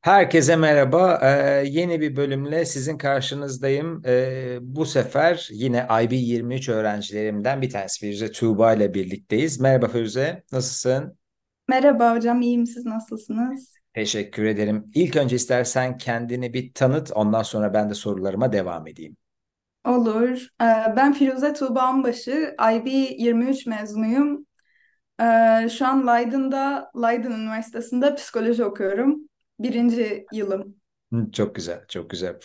Herkese merhaba. Ee, yeni bir bölümle sizin karşınızdayım. Ee, bu sefer yine IB23 öğrencilerimden bir tanesi Firuze Tuğba ile birlikteyiz. Merhaba Firuze, nasılsın? Merhaba hocam, iyiyim. Siz nasılsınız? Teşekkür ederim. İlk önce istersen kendini bir tanıt, ondan sonra ben de sorularıma devam edeyim. Olur. Ee, Ben Firuze Tuğba Onbaşı, IB 23 mezunuyum. Ee, Şu an Leiden'da, Leiden Üniversitesi'nde psikoloji okuyorum. Birinci yılım. Çok güzel, çok güzel.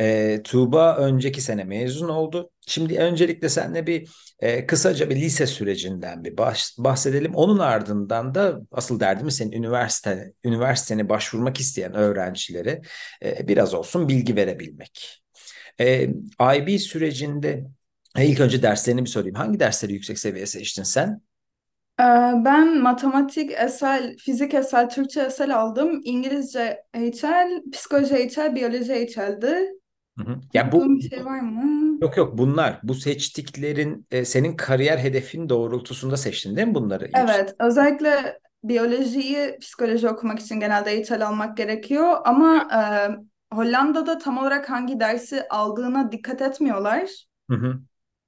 Ee, Tuğba önceki sene mezun oldu. Şimdi öncelikle seninle bir e, kısaca bir lise sürecinden bir baş- bahsedelim. Onun ardından da asıl derdimiz senin üniversite üniversitene başvurmak isteyen öğrencilere e, biraz olsun bilgi verebilmek. E, IB sürecinde e, ilk önce derslerini bir sorayım. Hangi dersleri yüksek seviye seçtin sen? Ee, Ben matematik SL, fizik SL, Türkçe SL aldım. İngilizce HL, psikoloji HL, biyoloji HL'di. Hı hı. Ya bu Unuttuğum bir şey var mı? yok yok bunlar bu seçtiklerin e, senin kariyer hedefin doğrultusunda seçtin değil mi bunları yüksek? Evet, özellikle biyolojiyi psikoloji okumak için genelde eğitim almak gerekiyor ama e, Hollanda'da tam olarak hangi dersi aldığına dikkat etmiyorlar. Hı hı.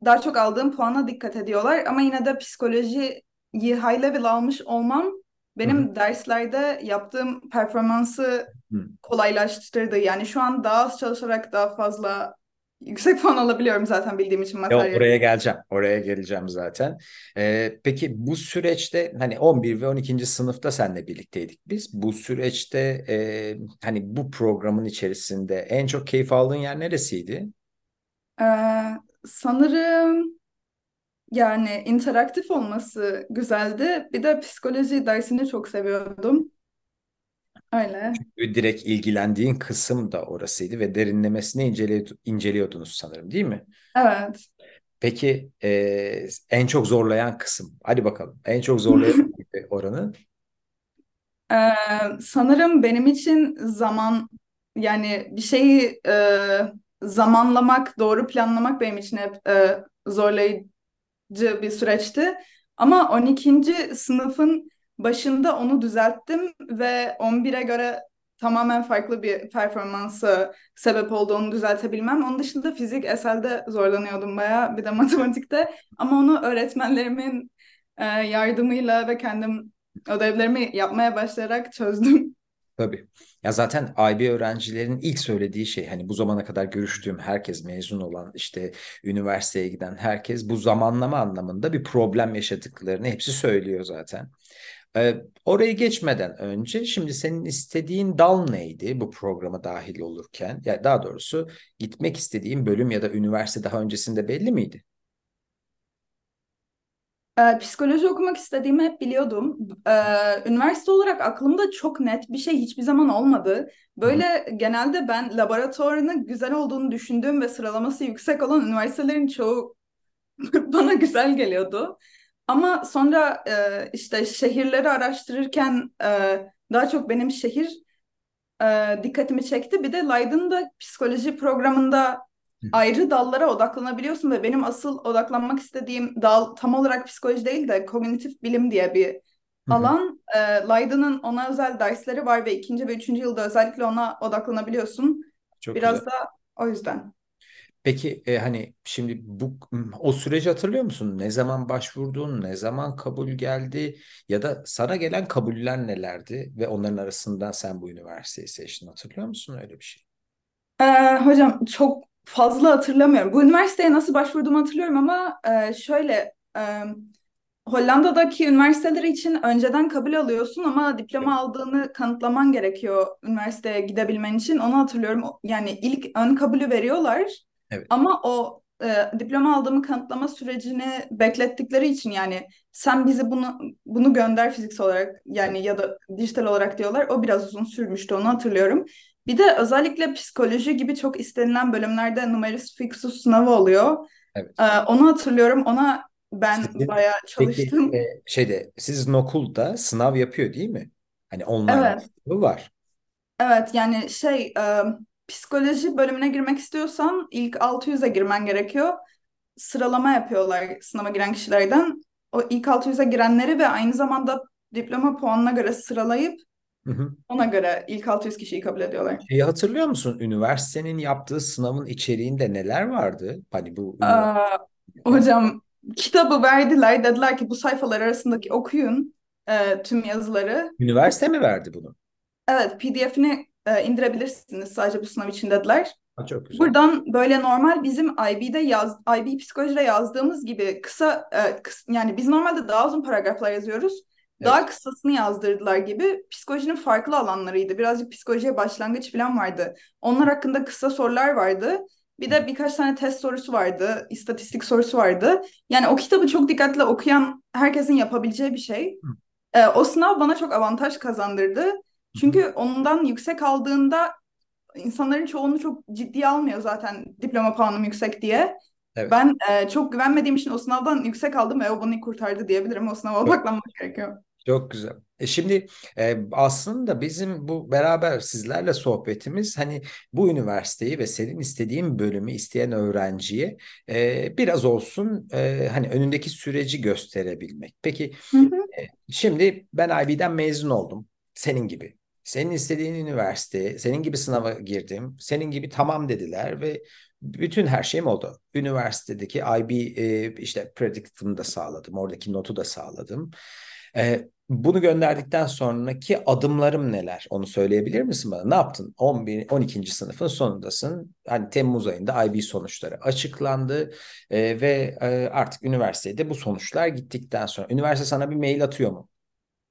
Daha çok aldığım puana dikkat ediyorlar ama yine de psikolojiyi high level almış olmam benim derslerde yaptığım performansı Hı. kolaylaştırdı. Yani şu an daha az çalışarak daha fazla yüksek puan alabiliyorum zaten bildiğim için Ya materyali. oraya geleceğim. Oraya geleceğim zaten. Ee, peki bu süreçte hani 11 ve 12. sınıfta seninle birlikteydik biz. Bu süreçte e, hani bu programın içerisinde en çok keyif aldığın yer neresiydi? Ee, sanırım Yani interaktif olması güzeldi. Bir de psikoloji dersini çok seviyordum. Öyle. Direkt ilgilendiğin kısım da orasıydı ve derinlemesine inceliyor- inceliyordunuz sanırım, değil mi? Evet. Peki e, en çok zorlayan kısım. Hadi bakalım. En çok zorlayan oranı. Ee, sanırım benim için zaman yani bir şeyi e, zamanlamak, doğru planlamak benim için hep e, zorlayıcı bir süreçti. Ama 12. sınıfın başında onu düzelttim ve 11'e göre tamamen farklı bir performansı sebep olduğunu düzeltebilmem. Onun dışında fizik eselde zorlanıyordum bayağı bir de matematikte. Ama onu öğretmenlerimin e, yardımıyla ve kendim ödevlerimi yapmaya başlayarak çözdüm. Tabii. Ya zaten IB öğrencilerin ilk söylediği şey hani bu zamana kadar görüştüğüm herkes mezun olan işte üniversiteye giden herkes bu zamanlama anlamında bir problem yaşadıklarını hepsi söylüyor zaten. Ee, orayı geçmeden önce şimdi senin istediğin dal neydi bu programa dahil olurken? Ya daha doğrusu gitmek istediğin bölüm ya da üniversite daha öncesinde belli miydi? Ee, psikoloji okumak istediğimi hep biliyordum. Ee, üniversite olarak aklımda çok net bir şey hiçbir zaman olmadı. Böyle genelde ben laboratuvarının güzel olduğunu düşündüğüm ve sıralaması yüksek olan üniversitelerin çoğu bana güzel geliyordu. Ama sonra e, işte şehirleri araştırırken e, daha çok benim şehir e, dikkatimi çekti. Bir de Leiden'da psikoloji programında ayrı dallara odaklanabiliyorsun ve benim asıl odaklanmak istediğim dal tam olarak psikoloji değil de kognitif bilim diye bir alan. E, Leiden'ın ona özel dersleri var ve ikinci ve üçüncü yılda özellikle ona odaklanabiliyorsun. Çok güzel. Biraz da o yüzden. Peki e, hani şimdi bu o süreci hatırlıyor musun? Ne zaman başvurdun, ne zaman kabul geldi ya da sana gelen kabuller nelerdi ve onların arasından sen bu üniversiteyi seçtin hatırlıyor musun öyle bir şey? E, hocam çok fazla hatırlamıyorum. Bu üniversiteye nasıl başvurduğumu hatırlıyorum ama e, şöyle... E, Hollanda'daki üniversiteler için önceden kabul alıyorsun ama diploma aldığını kanıtlaman gerekiyor üniversiteye gidebilmen için. Onu hatırlıyorum. Yani ilk ön kabulü veriyorlar Evet. ama o e, diploma aldığımı kanıtlama sürecini beklettikleri için yani sen bizi bunu bunu gönder fiziksel olarak yani ya da dijital olarak diyorlar. O biraz uzun sürmüştü onu hatırlıyorum. Bir de özellikle psikoloji gibi çok istenilen bölümlerde numerus fixus sınavı oluyor. Evet. Ee, onu hatırlıyorum. Ona ben Sizin bayağı peki çalıştım. e, şeyde sizin okulda sınav yapıyor değil mi? Hani online Evet, sınavı var. evet yani şey e, psikoloji bölümüne girmek istiyorsan ilk 600'e girmen gerekiyor. Sıralama yapıyorlar sınava giren kişilerden. O ilk 600'e girenleri ve aynı zamanda diploma puanına göre sıralayıp Hı hı. Ona göre ilk 600 kişiyi kabul ediyorlar. Şeyi hatırlıyor musun? Üniversitenin yaptığı sınavın içeriğinde neler vardı? Hani bu Aa, hocam kitabı verdiler. Dediler ki bu sayfalar arasındaki okuyun e, tüm yazıları. üniversite mi verdi bunu? Evet, PDF'ini e, indirebilirsiniz sadece bu sınav için dediler. Ha, çok güzel. Buradan böyle normal bizim IB'de yaz, IB psikolojide yazdığımız gibi kısa, e, kıs- yani biz normalde daha uzun paragraflar yazıyoruz. Daha Evet. kısasını yazdırdılar gibi psikolojinin farklı alanlarıydı. Birazcık psikolojiye başlangıç falan vardı. Onlar hakkında kısa sorular vardı. Bir de birkaç tane test sorusu vardı, istatistik sorusu vardı. Yani o kitabı çok dikkatli okuyan herkesin yapabileceği bir şey. Hı. E, o sınav bana çok avantaj kazandırdı. Çünkü ondan yüksek aldığında insanların çoğunu çok ciddiye almıyor zaten diploma puanım yüksek diye. Evet. Ben e, çok güvenmediğim için o sınavdan yüksek aldım ve o beni kurtardı diyebilirim. O sınava odaklanmak gerekiyor. Çok güzel. E şimdi e, aslında bizim bu beraber sizlerle sohbetimiz hani bu üniversiteyi ve senin istediğin bölümü isteyen öğrenciye e, biraz olsun e, hani önündeki süreci gösterebilmek. Peki Hı hı. e, şimdi ben IB'den mezun oldum. Senin gibi. Senin istediğin üniversiteye, senin gibi sınava girdim. Senin gibi tamam dediler ve bütün her şeyim oldu. Üniversitedeki IB e, işte predict'ımı da sağladım. Oradaki notu da sağladım. E, bunu gönderdikten sonraki adımlarım neler? Onu söyleyebilir misin bana? Ne yaptın? 11, 12. sınıfın sonundasın. Hani Temmuz ayında IB sonuçları açıklandı e, ve e, artık üniversitede bu sonuçlar gittikten sonra üniversite sana bir mail atıyor mu?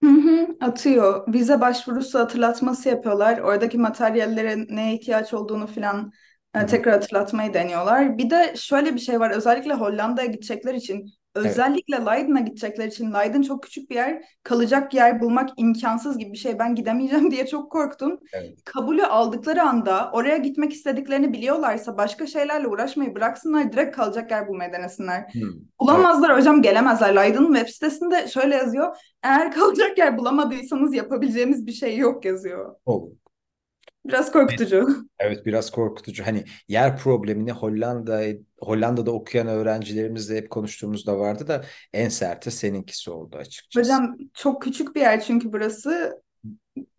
Hı hı, atıyor. Vize başvurusu hatırlatması yapıyorlar. Oradaki materyallere neye ihtiyaç olduğunu falan Hı e, tekrar hatırlatmayı deniyorlar. Bir de şöyle bir şey var. Özellikle Hollanda'ya gidecekler için, Evet. özellikle Leiden'a gidecekler için, Leiden çok küçük bir yer, kalacak yer bulmak imkansız gibi bir şey. Ben gidemeyeceğim diye çok korktum. Evet. Kabulü aldıkları anda oraya gitmek istediklerini biliyorlarsa başka şeylerle uğraşmayı bıraksınlar, direkt kalacak yer bulmaya denesinler. Hmm, Evet. Bulamazlar hocam gelemezler. Leiden'ın web sitesinde şöyle yazıyor. Eğer kalacak yer bulamadıysanız yapabileceğimiz bir şey yok yazıyor. Olur. Biraz korkutucu. Evet biraz korkutucu. Hani yer problemini Hollanda Hollanda'da okuyan öğrencilerimizle hep konuştuğumuzda vardı da en serti seninkisi oldu açıkçası. Hocam çok küçük bir yer çünkü burası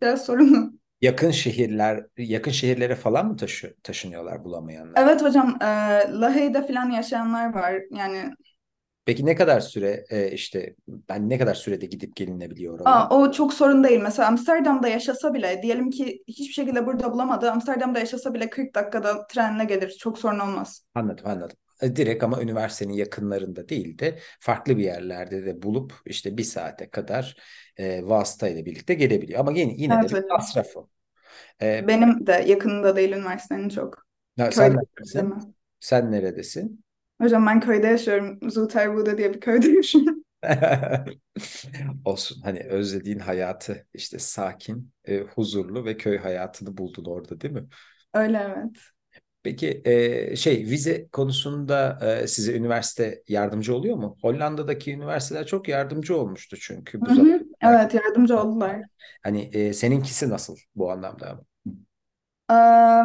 biraz sorunlu. Yakın şehirler, yakın şehirlere falan mı taşı, taşınıyorlar bulamayanlar? Evet hocam e, Lahey'de falan yaşayanlar var. Yani Peki ne kadar süre e, işte ben ne kadar sürede gidip gelinebiliyor aa, o çok sorun değil. Mesela Amsterdam'da yaşasa bile diyelim ki hiçbir şekilde burada bulamadı. Amsterdam'da yaşasa bile 40 dakikada trenle gelir. Çok sorun olmaz. Anladım, anladım. E, Direkt ama üniversitenin yakınlarında değil de farklı bir yerlerde de bulup işte bir saate kadar e, vasıtayla birlikte gelebiliyor. Ama yine, yine de Evet bir hocam. masrafı. E, Benim de yakınında değil üniversitenin çok. ya sen neredesin? Sen neredesin? Hocam ben köyde yaşıyorum. Zuterbude diye bir köyde yaşıyorum. Olsun hani özlediğin hayatı işte sakin, e, huzurlu ve köy hayatını buldun orada değil mi? Öyle evet. Peki e, şey vize konusunda e, size üniversite yardımcı oluyor mu? Hollanda'daki üniversiteler çok yardımcı olmuştu çünkü bu Hı. Evet yardımcı oldular. Hani e, seninkisi nasıl bu anlamda? Ee,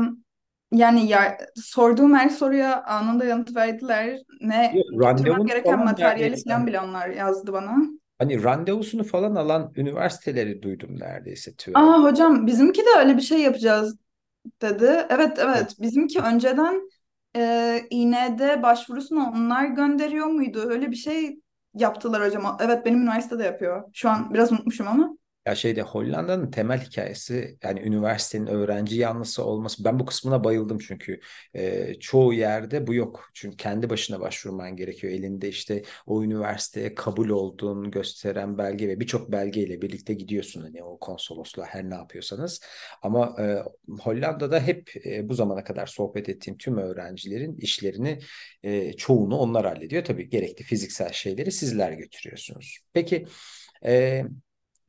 yani ya, sorduğum her soruya anında yanıt verdiler. Ne randevunu gereken materyali neredeyse falan bile onlar yazdı bana. hani randevusunu falan alan üniversiteleri duydum neredeyse TÜ. Aa hocam bizimki de öyle bir şey yapacağız dedi. Evet Evet. bizimki önceden e, İND başvurusunu onlar gönderiyor muydu? Öyle bir şey yaptılar hocam. Evet benim üniversitede yapıyor. Şu an biraz unutmuşum ama. Ya şeyde Hollanda'nın temel hikayesi yani üniversitenin öğrenci yanlısı olması. Ben bu kısmına bayıldım çünkü e, çoğu yerde bu yok. Çünkü kendi başına başvurman gerekiyor. Elinde işte o üniversiteye kabul olduğunu gösteren belge ve birçok belgeyle birlikte gidiyorsun hani o konsolosluğa her ne yapıyorsanız. Ama e, Hollanda'da hep e, bu zamana kadar sohbet ettiğim tüm öğrencilerin işlerini e, çoğunu onlar hallediyor. Tabii gerekli fiziksel şeyleri sizler götürüyorsunuz. Peki e,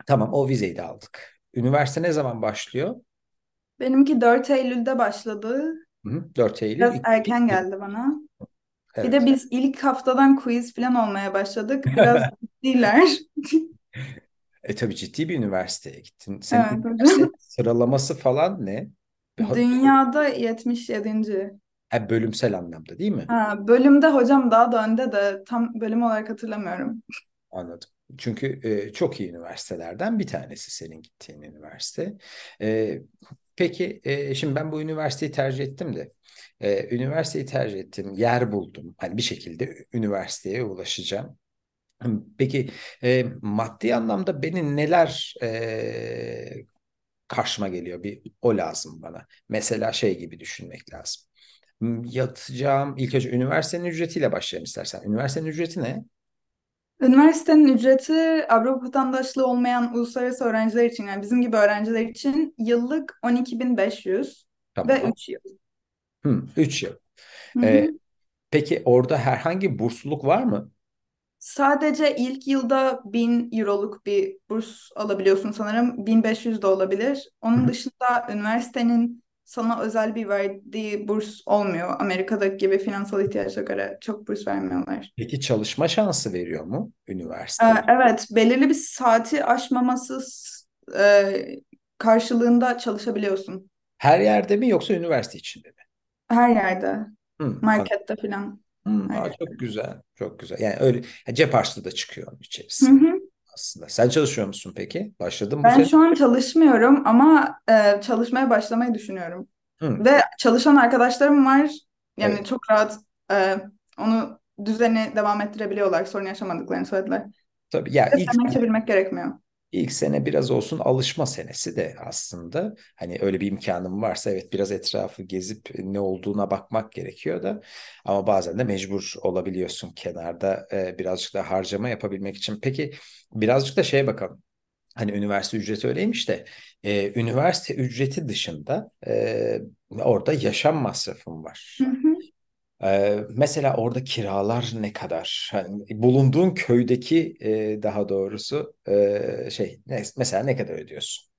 Tamam o vizeyi de aldık. Üniversite ne zaman başlıyor? Benimki 4 Eylül'de başladı. Hı hı, 4 Eylül. Biraz erken geldi bana. Bir Evet. de biz ilk haftadan quiz falan olmaya başladık. Biraz ciddiler. E tabii ciddi bir üniversiteye gittin. Senin Evet sıralaması falan ne? Dünyada 77. ha, bölümsel anlamda değil mi? Ha, bölümde hocam daha da önde de tam bölüm olarak hatırlamıyorum. Anladım. Çünkü e, çok iyi üniversitelerden bir tanesi senin gittiğin üniversite. E, peki e, şimdi ben bu üniversiteyi tercih ettim de e, üniversiteyi tercih ettim, yer buldum. Hani bir şekilde üniversiteye ulaşacağım. Peki e, maddi anlamda beni neler e, karşıma geliyor? Bir o lazım bana. Mesela şey gibi düşünmek lazım. Yatacağım ilk önce üniversitenin ücretiyle başlayalım istersen. Üniversitenin ücreti ne? Üniversitenin ücreti Avrupa vatandaşlığı olmayan uluslararası öğrenciler için yani bizim gibi öğrenciler için yıllık 12.500 ve Tamam. 3 yıl. Hı, 3 yıl. Hı E, hı. peki orada herhangi bursluluk var mı? Sadece ilk yılda 1000 euroluk bir burs alabiliyorsun sanırım. 1500 de olabilir. Hı Onun hı. dışında üniversitenin sana özel bir verdiği burs olmuyor. Amerika'daki gibi finansal ihtiyaca göre çok burs vermiyorlar. Peki çalışma şansı veriyor mu Ee, üniversite? evet, belirli bir saati aşmaması e, karşılığında çalışabiliyorsun. Her yerde mi yoksa üniversite içinde mi? Her yerde, Hı, an- markette falan. hı, aa, yerde. çok güzel, çok güzel. Yani öyle ya cep harçlığı da çıkıyor onun Hı içerisinde hı. Aslında. Sen çalışıyor musun peki? Başladın mı Ben şu an çalışmıyorum ama e, çalışmaya başlamayı düşünüyorum. Hı, Ve çalışan arkadaşlarım var. Yani evet. çok rahat e, onu düzeni devam ettirebiliyorlar. Sorun yaşamadıklarını söylediler. Tabii ya Ve ilk gerekmiyor. İlk sene biraz olsun alışma senesi de aslında. Hani öyle bir imkanım varsa evet biraz etrafı gezip ne olduğuna bakmak gerekiyor da. Ama bazen de mecbur olabiliyorsun kenarda e, birazcık da harcama yapabilmek için. Peki birazcık da şeye bakalım. Hani üniversite ücreti öyleymiş de e, üniversite ücreti dışında e, orada yaşam masrafım Hı var. hı. Ee, mesela orada kiralar ne kadar? Hani bulunduğun köydeki e, daha doğrusu e, şey ne, mesela ne kadar ödüyorsun?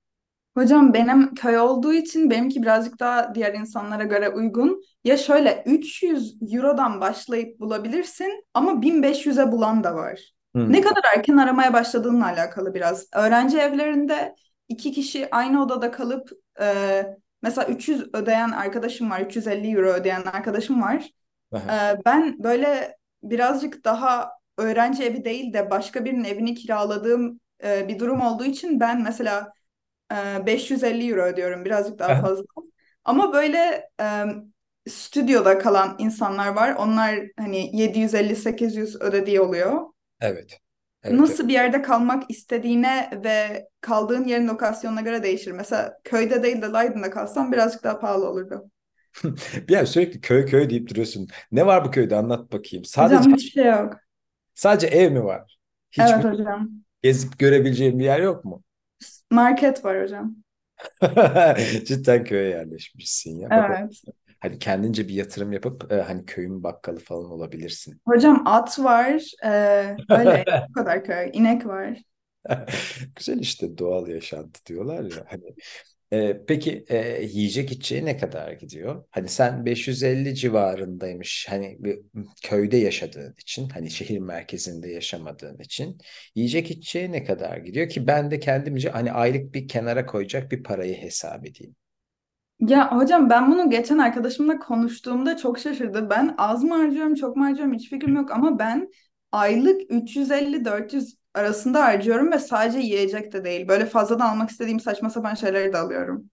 Hocam benim köy olduğu için benimki birazcık daha diğer insanlara göre uygun. Ya şöyle 300 Euro'dan başlayıp bulabilirsin ama 1500'e bulan da var. Ne Hmm. kadar erken aramaya başladığınla alakalı biraz. Öğrenci evlerinde iki kişi aynı odada kalıp e, mesela 300 ödeyen arkadaşım var, 350 Euro ödeyen arkadaşım var. E, Aha. ben böyle birazcık daha öğrenci evi değil de başka birinin evini kiraladığım e, bir durum olduğu için ben mesela ee, 550 euro ödüyorum birazcık daha Aha. fazla. Ama böyle e, stüdyoda kalan insanlar var. Onlar hani 750-800 ödediği oluyor. Evet. Evet. evet. Nasıl bir yerde kalmak istediğine ve kaldığın yerin lokasyonuna göre değişir. Mesela köyde değil de Leiden'da kalsam birazcık daha pahalı olurdu. Bir yer sürekli köy köy deyip duruyorsun. Ne var bu köyde anlat bakayım. Sadece Hocam hiçbir şey yok. sadece ev mi var? Hiç Evet böyle hocam. gezip görebileceğim bir yer yok mu? Market var hocam. Cidden köye yerleşmişsin ya. Bak Evet. hani kendince bir yatırım yapıp e, hani köyün bakkalı falan olabilirsin. Hocam at var. Ee, öyle. Bu kadar köy. İnek var. Güzel işte doğal yaşantı diyorlar ya. Hani peki e, yiyecek içeceği ne kadar gidiyor? Hani sen 550 civarındaymış. Hani bir köyde yaşadığın için, hani şehir merkezinde yaşamadığın için yiyecek içeceği ne kadar gidiyor ki ben de kendimce hani aylık bir kenara koyacak bir parayı hesap edeyim. Ya hocam ben bunu geçen arkadaşımla konuştuğumda çok şaşırdı. Ben az mı harcıyorum, çok mu harcıyorum hiç fikrim yok ama ben aylık 350-400 arasında harcıyorum ve sadece yiyecek de değil. Böyle fazladan almak istediğim saçma sapan şeyleri de alıyorum.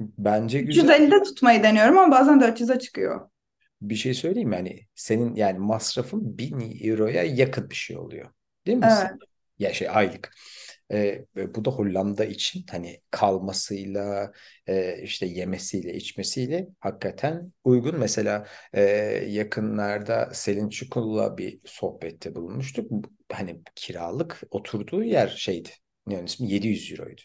Bence güzel. 350'de tutmayı deniyorum ama bazen 400'e çıkıyor. Bir şey söyleyeyim mi? Hani senin yani masrafın 1000 euroya yakın bir şey oluyor. Değil mi? Evet. Ya şey aylık. Ve bu da Hollanda için hani kalmasıyla e, işte yemesiyle içmesiyle hakikaten uygun. Mesela e, yakınlarda Selin Çukur'la bir sohbette bulunmuştuk. Hani kiralık oturduğu yer şeydi. Ne yani ismi 700 euroydu.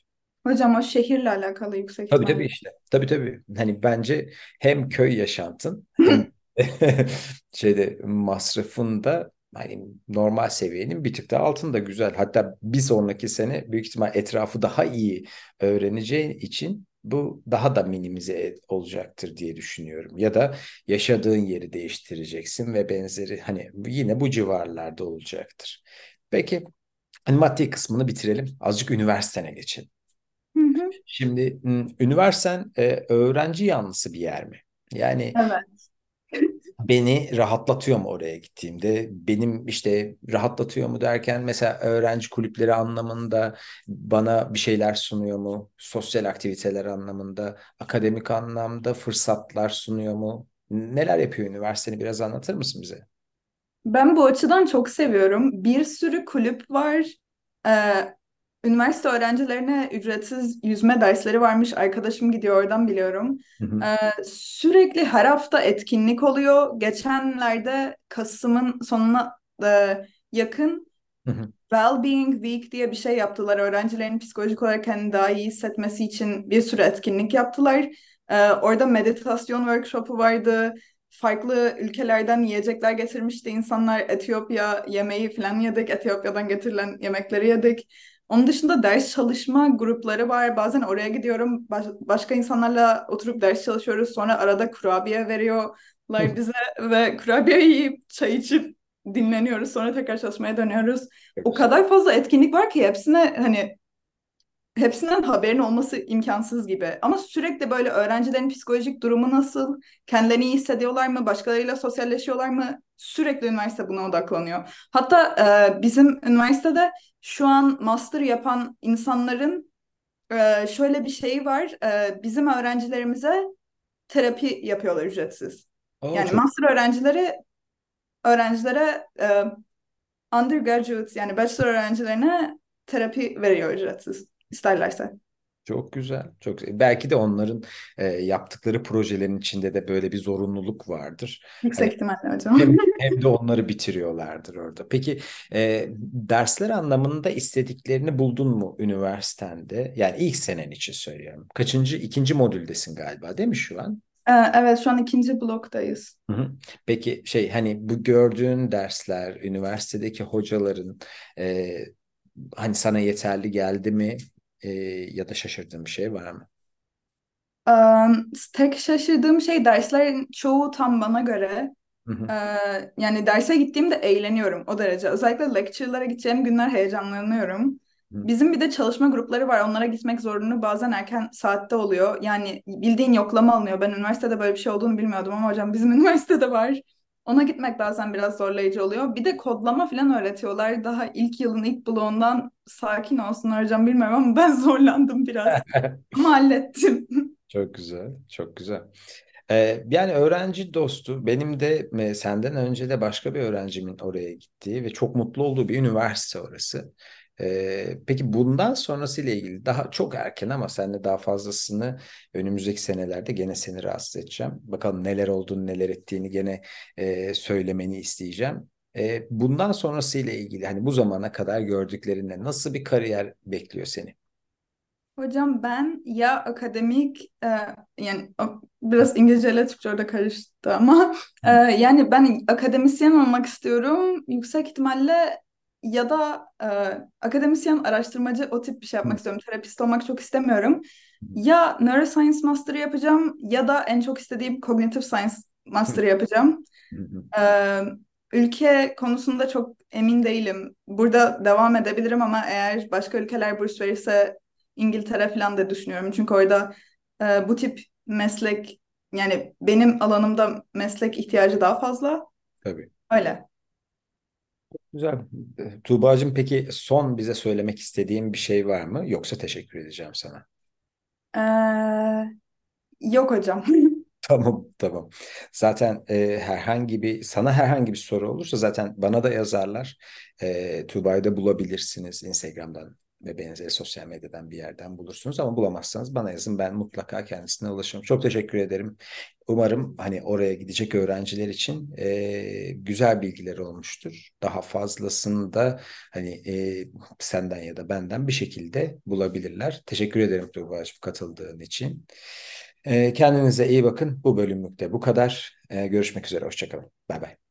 Hocam o şehirle alakalı yüksek Tabii tabii ihtimalle. işte. Tabii tabii. Hani bence hem köy yaşantın hem şeyde masrafın da hani normal seviyenin bir tık daha altında güzel. Hatta bir sonraki sene büyük ihtimal etrafı daha iyi öğreneceğin için bu daha da minimize olacaktır diye düşünüyorum. Ya da yaşadığın yeri değiştireceksin ve benzeri hani yine bu civarlarda olacaktır. Peki hani maddi kısmını bitirelim. Azıcık üniversitene geçelim. Hı hı. Şimdi üniversiten e, öğrenci yanlısı bir yer mi? Yani Evet. Beni rahatlatıyor mu oraya gittiğimde? Benim işte rahatlatıyor mu derken mesela öğrenci kulüpleri anlamında bana bir şeyler sunuyor mu? Sosyal aktiviteler anlamında, akademik anlamda fırsatlar sunuyor mu? Neler yapıyor üniversiteni biraz anlatır mısın bize? Ben bu açıdan çok seviyorum. Bir sürü kulüp var. Ee, üniversite öğrencilerine ücretsiz yüzme dersleri varmış. Arkadaşım gidiyor oradan biliyorum. Hı hı. Ee, sürekli her hafta etkinlik oluyor. Geçenlerde Kasım'ın sonuna e, yakın Hı hı. Well-being Week diye bir şey yaptılar. Öğrencilerin psikolojik olarak kendini daha iyi hissetmesi için bir sürü etkinlik yaptılar. Ee, orada meditasyon workshopu vardı. Farklı ülkelerden yiyecekler getirmişti insanlar. Etiyopya yemeği falan yedik. Etiyopya'dan getirilen yemekleri yedik. Onun dışında ders çalışma grupları var. Bazen oraya gidiyorum. Baş- başka insanlarla oturup ders çalışıyoruz. Sonra arada kurabiye veriyorlar bize ve kurabiye yiyip çay içip dinleniyoruz. Sonra tekrar çalışmaya dönüyoruz. O kadar fazla etkinlik var ki hepsine hani hepsinden haberin olması imkansız gibi. Ama sürekli böyle öğrencilerin psikolojik durumu nasıl, kendilerini iyi hissediyorlar mı, başkalarıyla sosyalleşiyorlar mı? Sürekli üniversite buna odaklanıyor. Hatta e, bizim üniversitede şu an master yapan insanların e, şöyle bir şeyi var. E, bizim öğrencilerimize terapi yapıyorlar ücretsiz. Oo, Yani çok master öğrencileri öğrencilere e, undergraduate yani bachelor öğrencilerine terapi veriyor ücretsiz isterlerse. Çok güzel. Çok güzel. Belki de onların e, yaptıkları projelerin içinde de böyle bir zorunluluk vardır. Yüksek Hani ihtimalle hocam. hem hem de onları bitiriyorlardır orada. Peki e, dersler anlamında istediklerini buldun mu üniversitende? Yani ilk senen için söylüyorum. Kaçıncı, ikinci modüldesin galiba, değil mi şu an? Ee, evet şu an ikinci bloktayız. Peki şey hani bu gördüğün dersler, üniversitedeki hocaların e, hani sana yeterli geldi mi? E, ya da şaşırdığın bir şey var mı? Ee, tek şaşırdığım şey derslerin çoğu tam bana göre. Hı hı. Ee, yani derse gittiğimde eğleniyorum o derece. Özellikle lecture'lara gideceğim günler heyecanlanıyorum. Hı. Bizim bir de çalışma grupları var. Onlara gitmek zorunlu. Bazen erken saatte oluyor. Yani bildiğin yoklama alınıyor. Ben üniversitede böyle bir şey olduğunu bilmiyordum ama hocam bizim üniversitede var. Ona gitmek bazen biraz zorlayıcı oluyor. Bir de kodlama falan öğretiyorlar. Daha ilk yılın ilk bloğundan sakin olsunlar hocam bilmiyorum ama ben zorlandım biraz. Ama hallettim. Çok güzel, çok güzel. Ee, yani öğrenci dostu, benim de e, senden önce de başka bir öğrencimin oraya gittiği ve çok mutlu olduğu bir üniversite orası. Ee, peki bundan sonrası ile ilgili daha çok erken ama seninle daha fazlasını önümüzdeki senelerde gene seni rahatsız edeceğim. Bakalım neler olduğunu, neler ettiğini gene e, söylemeni isteyeceğim. E, bundan sonrası ile ilgili hani bu zamana kadar gördüklerinle nasıl bir kariyer bekliyor seni? Hocam ben ya akademik e, yani biraz İngilizce ile Türkçe orada karıştı ama e, yani ben akademisyen olmak istiyorum. Yüksek ihtimalle ya da e, akademisyen araştırmacı o tip bir şey yapmak istiyorum. Terapist olmak çok istemiyorum. Ya neuroscience master yapacağım ya da en çok istediğim cognitive science master yapacağım. E, ülke konusunda çok emin değilim. Burada devam edebilirim ama eğer başka ülkeler burs verirse İngiltere falan da düşünüyorum. Çünkü orada e, bu tip meslek yani benim alanımda meslek ihtiyacı daha fazla. Tabii. Öyle. Güzel. E, Tuğba'cığım peki son bize söylemek istediğin bir şey var mı? Yoksa teşekkür edeceğim sana. Ee, yok hocam. Tamam, tamam. Zaten e, herhangi bir sana herhangi bir soru olursa zaten bana da yazarlar. E, Tuğba'yı da bulabilirsiniz Instagram'dan ve benzeri sosyal medyadan bir yerden bulursunuz ama bulamazsanız bana yazın ben mutlaka kendisine ulaşırım. Çok teşekkür ederim. Umarım hani oraya gidecek öğrenciler için e, güzel bilgiler olmuştur. Daha fazlasını da hani e, senden ya da benden bir şekilde bulabilirler. Teşekkür ederim Tuğba'cığım katıldığın için. E, kendinize iyi bakın. Bu bölümlükte bu kadar. E, görüşmek üzere. Hoşçakalın. Bay bay.